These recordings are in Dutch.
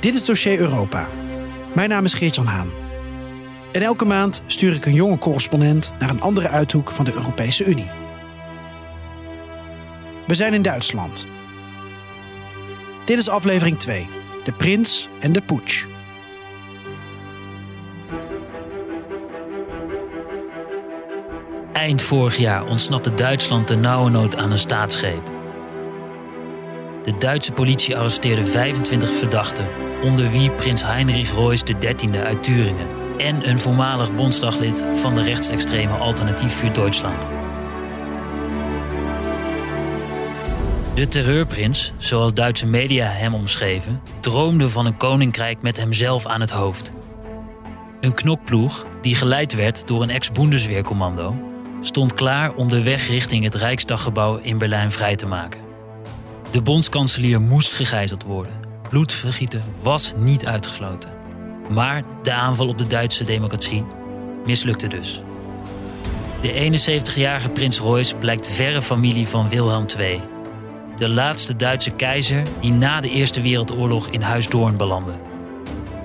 Dit is Dossier Europa. Mijn naam is Geert-Jan Haan. En elke maand stuur ik een jonge correspondent naar een andere uithoek van de Europese Unie. We zijn in Duitsland. Dit is aflevering 2. De prins en de putsch. Eind vorig jaar ontsnapte Duitsland de nauwe nood aan een staatsgreep. De Duitse politie arresteerde 25 verdachten, onder wie prins Heinrich Royce XIII uit Turingen en een voormalig bondsdaglid van de rechtsextreme Alternatief voor Duitsland. De terreurprins, zoals Duitse media hem omschreven, droomde van een koninkrijk met hemzelf aan het hoofd. Een knokploeg, die geleid werd door een ex-Bundesweercommando, stond klaar om de weg richting het Rijksdaggebouw in Berlijn vrij te maken. De bondskanselier moest gegijzeld worden. Bloedvergieten was niet uitgesloten. Maar de aanval op de Duitse democratie mislukte dus. De 71-jarige prins Royce blijkt verre familie van Wilhelm II. De laatste Duitse keizer die na de Eerste Wereldoorlog in Huis Doorn belandde.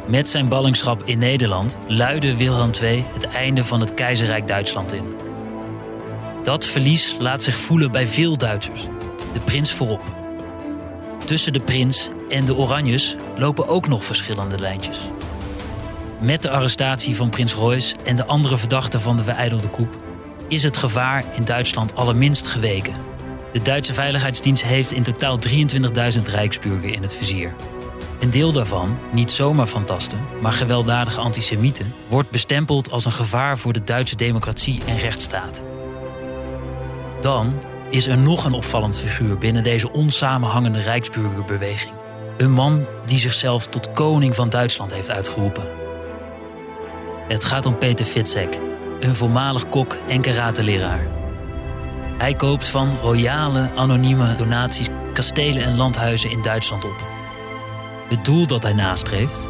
Met zijn ballingschap in Nederland luidde Wilhelm II het einde van het keizerrijk Duitsland in. Dat verlies laat zich voelen bij veel Duitsers, de prins voorop. Tussen de prins en de Oranjes lopen ook nog verschillende lijntjes. Met de arrestatie van prins Royce en de andere verdachten van de vereidelde koep is het gevaar in Duitsland allerminst geweken. De Duitse Veiligheidsdienst heeft in totaal 23.000 Rijksburger in het vizier. Een deel daarvan, niet zomaar fantasten, maar gewelddadige antisemieten, wordt bestempeld als een gevaar voor de Duitse democratie en rechtsstaat. Dan is er nog een opvallend figuur binnen deze onsamenhangende Rijksburgerbeweging. Een man die zichzelf tot koning van Duitsland heeft uitgeroepen. Het gaat om Peter Fitzek, een voormalig kok en karateleraar. Hij koopt van royale, anonieme donaties kastelen en landhuizen in Duitsland op. Het doel dat hij nastreeft?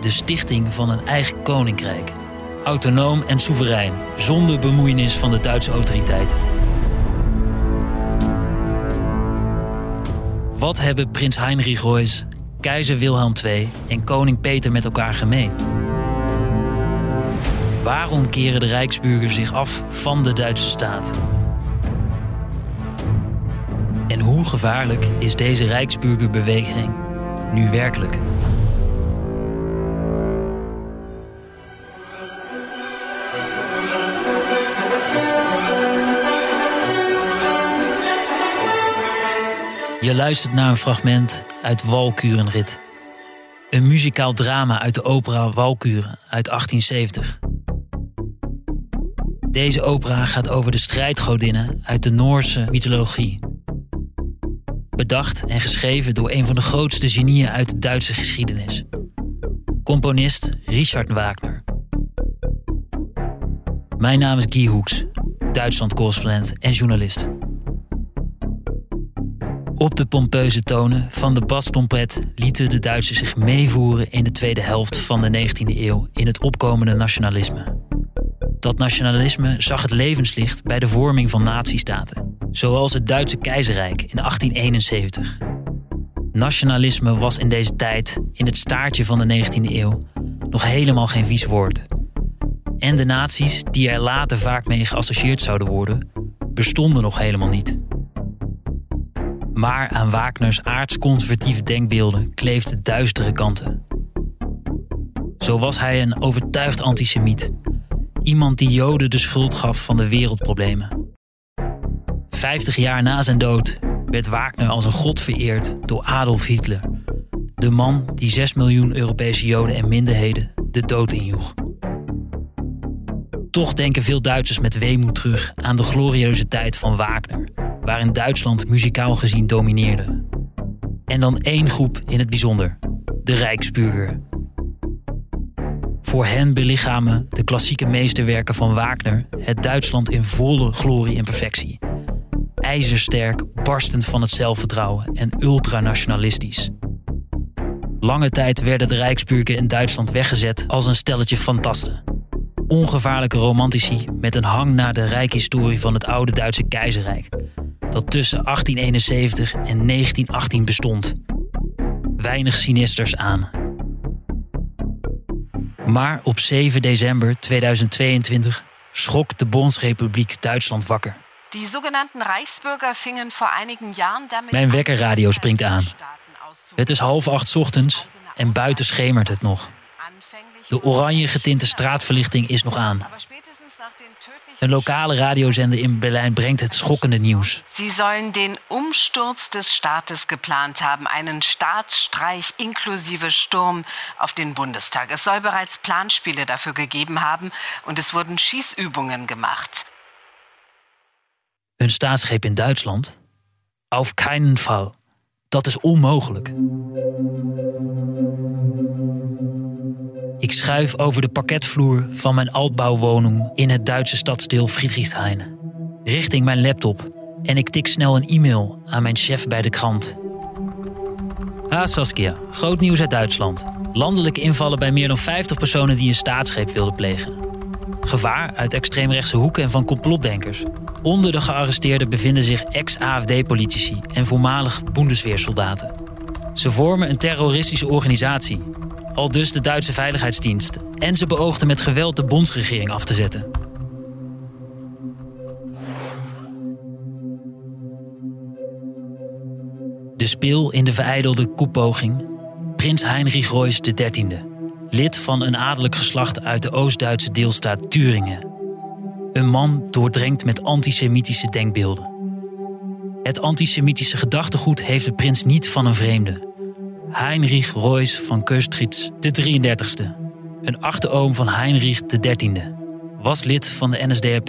De stichting van een eigen koninkrijk. Autonoom en soeverein, zonder bemoeienis van de Duitse autoriteiten. Wat hebben prins Heinrich Royce, keizer Wilhelm II en koning Peter met elkaar gemeen? Waarom keren de Rijksburgers zich af van de Duitse staat? En hoe gevaarlijk is deze Rijksburgerbeweging nu werkelijk? Je luistert naar een fragment uit Walkurenrit. Een muzikaal drama uit de opera Walkuren uit 1870. Deze opera gaat over de strijdgodinnen uit de Noorse mythologie. Bedacht en geschreven door een van de grootste genieën uit de Duitse geschiedenis. Componist Richard Wagner. Mijn naam is Guy Hoeks, Duitsland-correspondent en journalist. Op de pompeuze tonen van de bastrompet lieten de Duitsers zich meevoeren in de tweede helft van de 19e eeuw in het opkomende nationalisme. Dat nationalisme zag het levenslicht bij de vorming van nazistaten, zoals het Duitse keizerrijk in 1871. Nationalisme was in deze tijd, in het staartje van de 19e eeuw, nog helemaal geen vies woord. En de naties, die er later vaak mee geassocieerd zouden worden, bestonden nog helemaal niet. Maar aan Wagners aardsconservatieve denkbeelden kleefden duistere kanten. Zo was hij een overtuigd antisemiet. Iemand die Joden de schuld gaf van de wereldproblemen. Vijftig jaar na zijn dood werd Wagner als een god vereerd door Adolf Hitler. De man die 6 miljoen Europese Joden en minderheden de dood injoeg. Toch denken veel Duitsers met weemoed terug aan de glorieuze tijd van Wagner, waarin Duitsland muzikaal gezien domineerde. En dan één groep in het bijzonder, de Rijksburger. Voor hen belichamen de klassieke meesterwerken van Wagner het Duitsland in volle glorie en perfectie. IJzersterk, barstend van het zelfvertrouwen en ultranationalistisch. Lange tijd werden de Rijksburgen in Duitsland weggezet als een stelletje fantasten. Ongevaarlijke romantici met een hang naar de rijkhistorie van het oude Duitse keizerrijk, dat tussen 1871 en 1918 bestond. Weinig sinisters aan. Maar op 7 december 2022 schrok de Bondsrepubliek Duitsland wakker. Die zogenaamde Rijksburger vingen voor einigen jaren damit Mijn wekkerradio springt aan. Het is half acht ochtends en buiten schemert het nog. De oranje getinte straatverlichting is nog aan. Een lokale radiozender in Berlijn brengt het schokkende nieuws. Sie sollen den Umsturz des Staates geplant haben, einen Staatsstreich inklusive Sturm auf den Bundestag. Es soll bereits Planspiele dafür gegeben haben und es wurden Schießübungen gemacht. Een staatsgreep in Duitsland? Auf keinen Fall. Dat is onmogelijk. Ik schuif over de parketvloer van mijn altbouwwoning in het Duitse stadsdeel Friedrichshain. Richting mijn laptop en ik tik snel een e-mail aan mijn chef bij de krant. Ha Saskia, groot nieuws uit Duitsland. Landelijke invallen bij meer dan 50 personen die een staatsgreep wilden plegen. Gevaar uit extreemrechtse hoeken en van complotdenkers. Onder de gearresteerden bevinden zich ex-AFD-politici en voormalig Bundesweersoldaten. Ze vormen een terroristische organisatie, al dus de Duitse Veiligheidsdienst, en ze beoogden met geweld de bondsregering af te zetten. De speel in de vereidelde koepoging, prins Heinrich Royce XIII, lid van een adellijk geslacht uit de Oost-Duitse deelstaat Turingen. Een man doordrenkt met antisemitische denkbeelden. Het antisemitische gedachtegoed heeft de prins niet van een vreemde. Heinrich Royce van Köstritz de 33ste, een achteroom van Heinrich XIII, was lid van de NSDAP,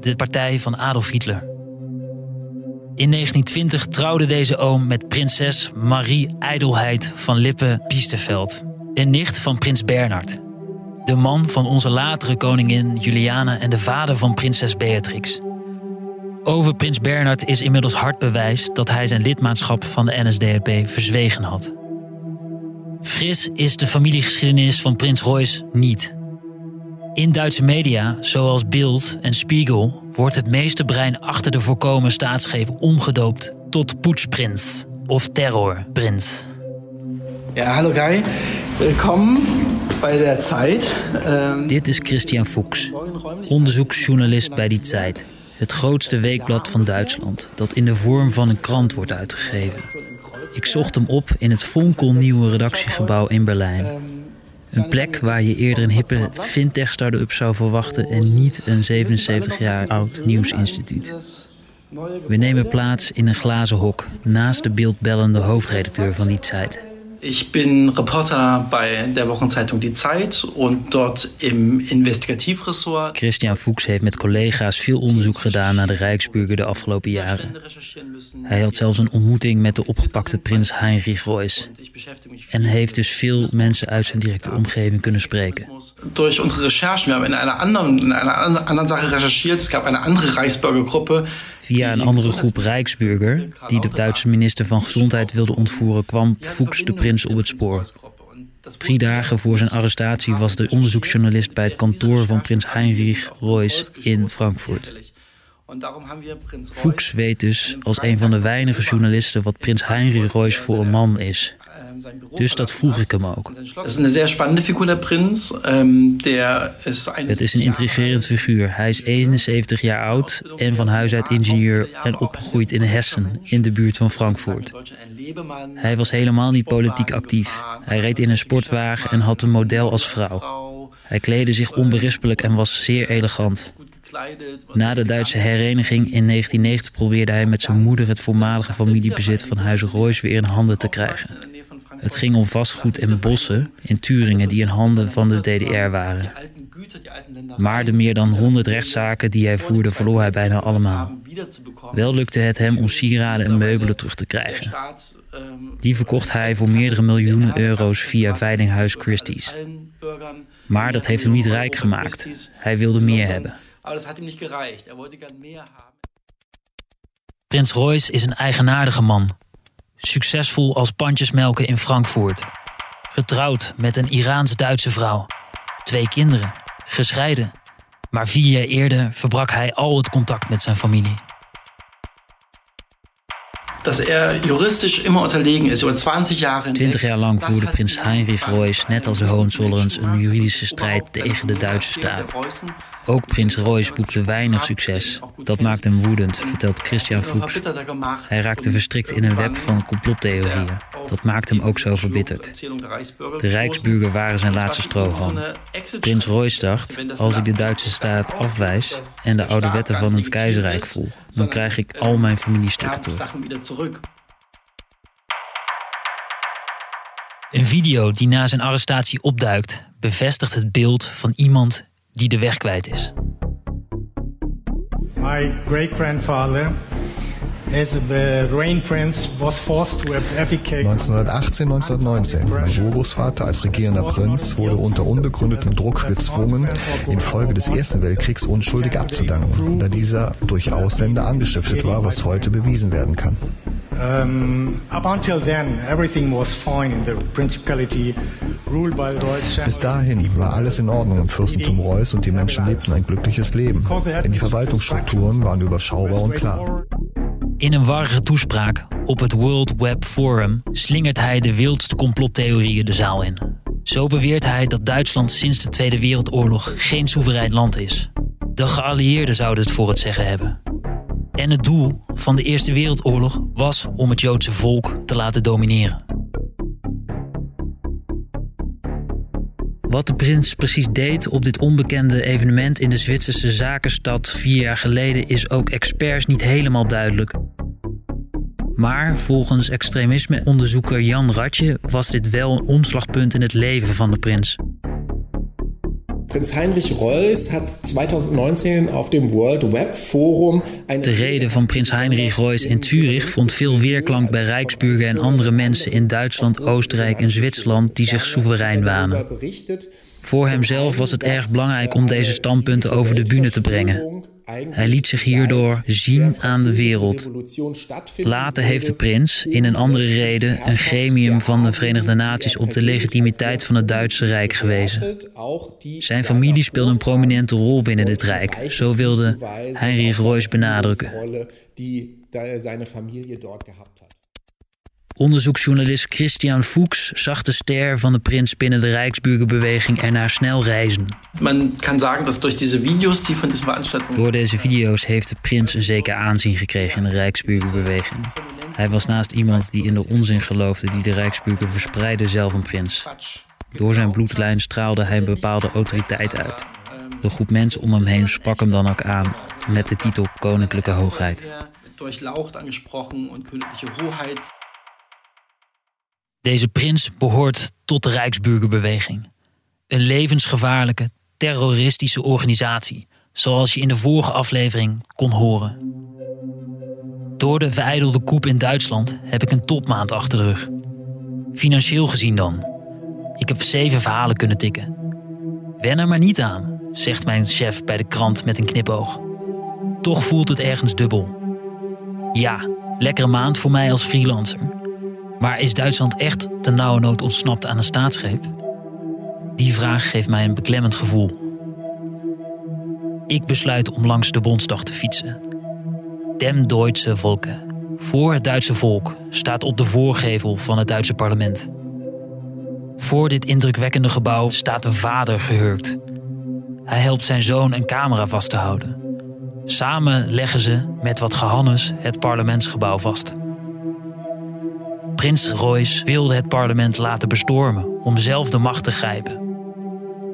de partij van Adolf Hitler. In 1920 trouwde deze oom met prinses Marie Ijdelheid van Lippe-Biesterveld, een nicht van prins Bernhard, de man van onze latere koningin Juliana en de vader van prinses Beatrix. Over prins Bernhard is inmiddels hard bewijs dat hij zijn lidmaatschap van de NSDAP verzwegen had. Fris is de familiegeschiedenis van prins Royce niet. In Duitse media, zoals Bild en Spiegel, wordt het meeste brein achter de voorkomen staatsgreep omgedoopt tot poetsprins of terrorprins. Ja, hallo Guy. Willkommen bij der Zeit. Dit is Christian Fuchs, onderzoeksjournalist bij Die Zeit, het grootste weekblad van Duitsland, dat in de vorm van een krant wordt uitgegeven. Ik zocht hem op in het fonkelnieuwe redactiegebouw in Berlijn. Een plek waar je eerder een hippe fintech-start-up zou verwachten en niet een 77 jaar oud nieuwsinstituut. We nemen plaats in een glazen hok naast de beeldbellende hoofdredacteur van Die Zeit. Ich bin Reporter bei der Wochenzeitung Die Zeit und dort im Investigativressort. Christian Fuchs heeft met collega's veel onderzoek gedaan naar de Rijksburger de afgelopen jaren. Hij had zelfs een ontmoeting met de opgepakte prins Heinrich Royce. En heeft dus veel mensen uit zijn directe omgeving kunnen spreken. Durch unsere Recherchen, we hebben in einer anderen, in einer anderen Sache recherchiert. Es gab eine andere Reichsbürgergruppe. Via een andere groep Rijksburger, die de Duitse minister van Gezondheid wilde ontvoeren, kwam Fuchs de prins op het spoor. Drie dagen voor zijn arrestatie was de onderzoeksjournalist bij het kantoor van prins Heinrich Royce in Frankfurt. Fuchs weet dus als een van de weinige journalisten wat prins Heinrich Royce voor een man is. Dus dat vroeg ik hem ook. Dat is een zeer spannende figuur, der prins. Der is Het is een intrigerend figuur. Hij is 71 jaar oud en van huis uit ingenieur en opgegroeid in Hessen, in de buurt van Frankfurt. Hij was helemaal niet politiek actief. Hij reed in een sportwagen en had een model als vrouw. Hij kleedde zich onberispelijk en was zeer elegant. Na de Duitse hereniging in 1990 probeerde hij met zijn moeder het voormalige familiebezit van Huis Royce weer in handen te krijgen. Het ging om vastgoed en bossen in Turingen die in handen van de DDR waren. Maar de meer dan 100 rechtszaken die hij voerde verloor hij bijna allemaal. Wel lukte het hem om sieraden en meubelen terug te krijgen. Die verkocht hij voor meerdere miljoenen euro's via Veilinghuis Christie's. Maar dat heeft hem niet rijk gemaakt. Hij wilde meer hebben. Prins Royce is een eigenaardige man. Succesvol als pandjesmelken in Frankfurt. Getrouwd met een Iraans-Duitse vrouw. Twee kinderen, gescheiden. Maar vier jaar eerder verbrak hij al het contact met zijn familie. Dat er juristisch immer unterlegen is, over 20 jaar. 20 jaar lang voerde prins Heinrich Royce, net als de Hohenzollerns, een juridische strijd tegen de Duitse staat. Ook prins Royce boekte weinig succes. Dat maakte hem woedend, vertelt Christian Fuchs. Hij raakte verstrikt in een web van complottheorieën. Dat maakte hem ook zo verbitterd. De Rijksburger waren zijn laatste strohalm. Prins Royce dacht, als ik de Duitse staat afwijs en de oude wetten van het keizerrijk volg, dan krijg ik al mijn familiestukken terug. Een video die na zijn arrestatie opduikt, bevestigt het beeld van iemand die de weg kwijt is. My great grandfather as the Rain Prince was forced to abdicate. 1918, 1919. Mein Urgroßvater als regierender Prinz wurde unter unbegründetem Druck gezwungen, infolge des Ersten Weltkriegs unschuldig abzudanken, da dieser durch Ausländer angestiftet war, was heute bewiesen werden kann. Um, up until then, everything was fine in the principality ruled by Reuss. Bis dahin war alles in Ordnung im Fürstentum Reuss und die Menschen lebten ein glückliches Leben. Denn die Verwaltungsstrukturen waren überschaubar und klar. In een warrige toespraak op het World Web Forum slingert hij de wildste complottheorieën de zaal in. Zo beweert hij dat Duitsland sinds de Tweede Wereldoorlog geen soeverein land is. De geallieerden zouden het voor het zeggen hebben. En het doel van de Eerste Wereldoorlog was om het Joodse volk te laten domineren. Wat de prins precies deed op dit onbekende evenement in de Zwitserse zakenstad vier jaar geleden is ook experts niet helemaal duidelijk. Maar volgens extremismeonderzoeker Jan Ratje was dit wel een omslagpunt in het leven van de prins. Prins Heinrich hat 2019 auf dem World Web Forum De reden van prins Heinrich Royce in Zurich vond veel weerklank bij Rijksburger en andere mensen in Duitsland, Oostenrijk en Zwitserland die zich soeverein wanen. Voor hemzelf was het erg belangrijk om deze standpunten over de bühne te brengen. Hij liet zich hierdoor zien aan de wereld. Later heeft de prins, in een andere reden, een gremium van de Verenigde Naties op de legitimiteit van het Duitse Rijk gewezen. Zijn familie speelde een prominente rol binnen dit Rijk, zo wilde Heinrich Royce benadrukken. Onderzoeksjournalist Christian Fuchs zag de ster van de prins binnen de Rijksburgerbeweging ernaar snel reizen. Man kan zeggen dat door deze video's die van deze veranstaltung. Door deze video's heeft de prins een zeker aanzien gekregen in de Rijksburgerbeweging. Hij was naast iemand die in de onzin geloofde die de Rijksburger verspreidde zelf een prins. Door zijn bloedlijn straalde hij een bepaalde autoriteit uit. De groep mensen om hem heen sprak hem dan ook aan met de titel Koninklijke Hoogheid. Durchlaucht angesprochen und königliche Hoheit. Deze prins behoort tot de Rijksburgerbeweging. Een levensgevaarlijke, terroristische organisatie, zoals je in de vorige aflevering kon horen. Door de verijdelde koep in Duitsland heb ik een topmaand achter de rug. Financieel gezien dan. Ik heb zeven verhalen kunnen tikken. Wen er maar niet aan, zegt mijn chef bij de krant met een knipoog. Toch voelt het ergens dubbel. Ja, lekkere maand voor mij als freelancer. Maar is Duitsland echt ten nauwe nood ontsnapt aan een staatsgreep? Die vraag geeft mij een beklemmend gevoel. Ik besluit om langs de Bondsdag te fietsen. Dem Deutsche Volke. Voor het Duitse volk staat op de voorgevel van het Duitse parlement. Voor dit indrukwekkende gebouw staat een vader gehurkt. Hij helpt zijn zoon een camera vast te houden. Samen leggen ze met wat gehannes het parlementsgebouw vast. Prins Royce wilde het parlement laten bestormen om zelf de macht te grijpen.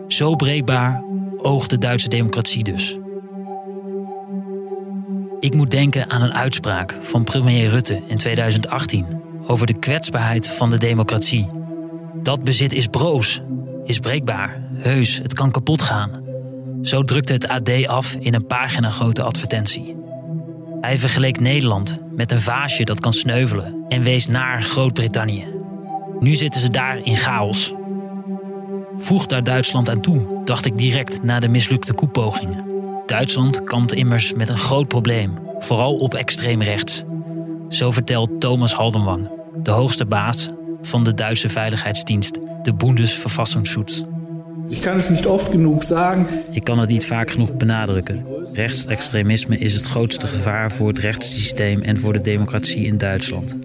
Zo breekbaar oogt de Duitse democratie dus. Ik moet denken aan een uitspraak van premier Rutte in 2018 over de kwetsbaarheid van de democratie. Dat bezit is broos, is breekbaar, heus, het kan kapot gaan. Zo drukte het AD af in een pagina grote advertentie. Hij vergeleek Nederland met een vaasje dat kan sneuvelen en wees naar Groot-Brittannië. Nu zitten ze daar in chaos. voegt daar Duitsland aan toe, dacht ik direct na de mislukte koepogingen. Duitsland kampt immers met een groot probleem, vooral op extreem rechts. Zo vertelt Thomas Haldenwang, de hoogste baas van de Duitse veiligheidsdienst, de Bundesverfassungsschutz. Ik kan het niet oft genoeg zeggen. Ik kan het niet vaak genoeg benadrukken. Rechtsextremisme is het grootste gevaar voor het rechtssysteem en voor de democratie in Duitsland.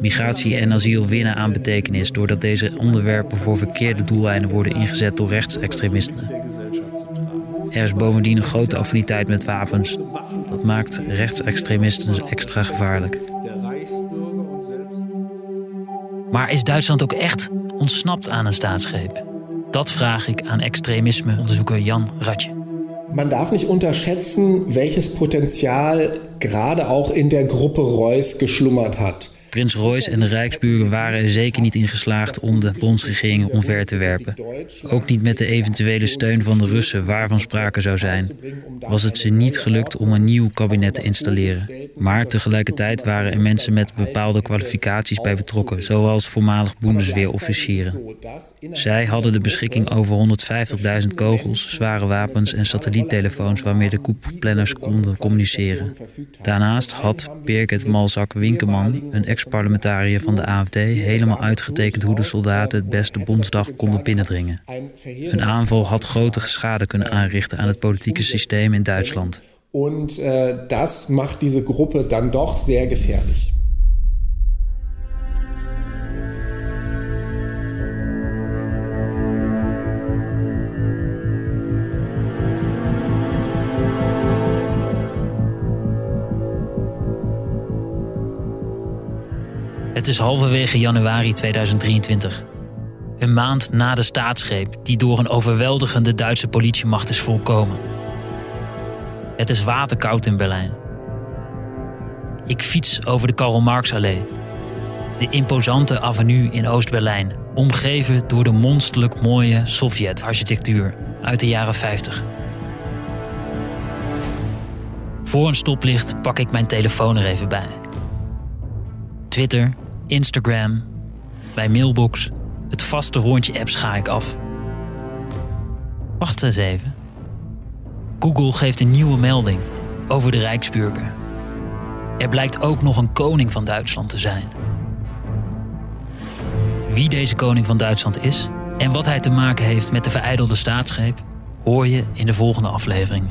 Migratie en asiel winnen aan betekenis doordat deze onderwerpen voor verkeerde doeleinden worden ingezet door rechtsextremisme. Er is bovendien een grote affiniteit met wapens. Dat maakt rechtsextremisten extra gevaarlijk. Maar is Duitsland ook echt ontsnapt aan een staatsgreep? Dat vraag ik aan extremismeonderzoeker Jan Ratje. Man darf nicht unterschätzen, welches Potenzial gerade auch in der Gruppe Reuss geschlummert hat. Prins Royce en de Rijksburen waren er zeker niet in geslaagd om de bondsregering omver te werpen. Ook niet met de eventuele steun van de Russen, waarvan sprake zou zijn, was het ze niet gelukt om een nieuw kabinet te installeren. Maar tegelijkertijd waren er mensen met bepaalde kwalificaties bij betrokken, zoals voormalig Bundesweerofficieren. Zij hadden de beschikking over 150.000 kogels, zware wapens en satelliettelefoons waarmee de koepplanners konden communiceren. Daarnaast had Birgit Malzak-Winkeman, een ex parlementariër van de AFD helemaal uitgetekend hoe de soldaten het beste Bondsdag konden binnendringen. Een aanval had grote schade kunnen aanrichten aan het politieke systeem in Duitsland. En uh, dat maakt deze groep dan toch zeer gefährlich. Het is halverwege januari 2023. Een maand na de staatsgreep die door een overweldigende Duitse politiemacht is volkomen. Het is waterkoud in Berlijn. Ik fiets over de Karl Marx-allee. De imposante avenue in Oost-Berlijn, omgeven door de monsterlijk mooie Sovjet-architectuur uit de jaren 50. Voor een stoplicht pak ik mijn telefoon er even bij. Twitter, Instagram, bij Mailbox, het vaste rondje apps ga ik af. Wacht eens even. Google geeft een nieuwe melding over de Rijksburger. Er blijkt ook nog een koning van Duitsland te zijn. Wie deze koning van Duitsland is en wat hij te maken heeft met de vereidelde staatsgreep, hoor je in de volgende aflevering.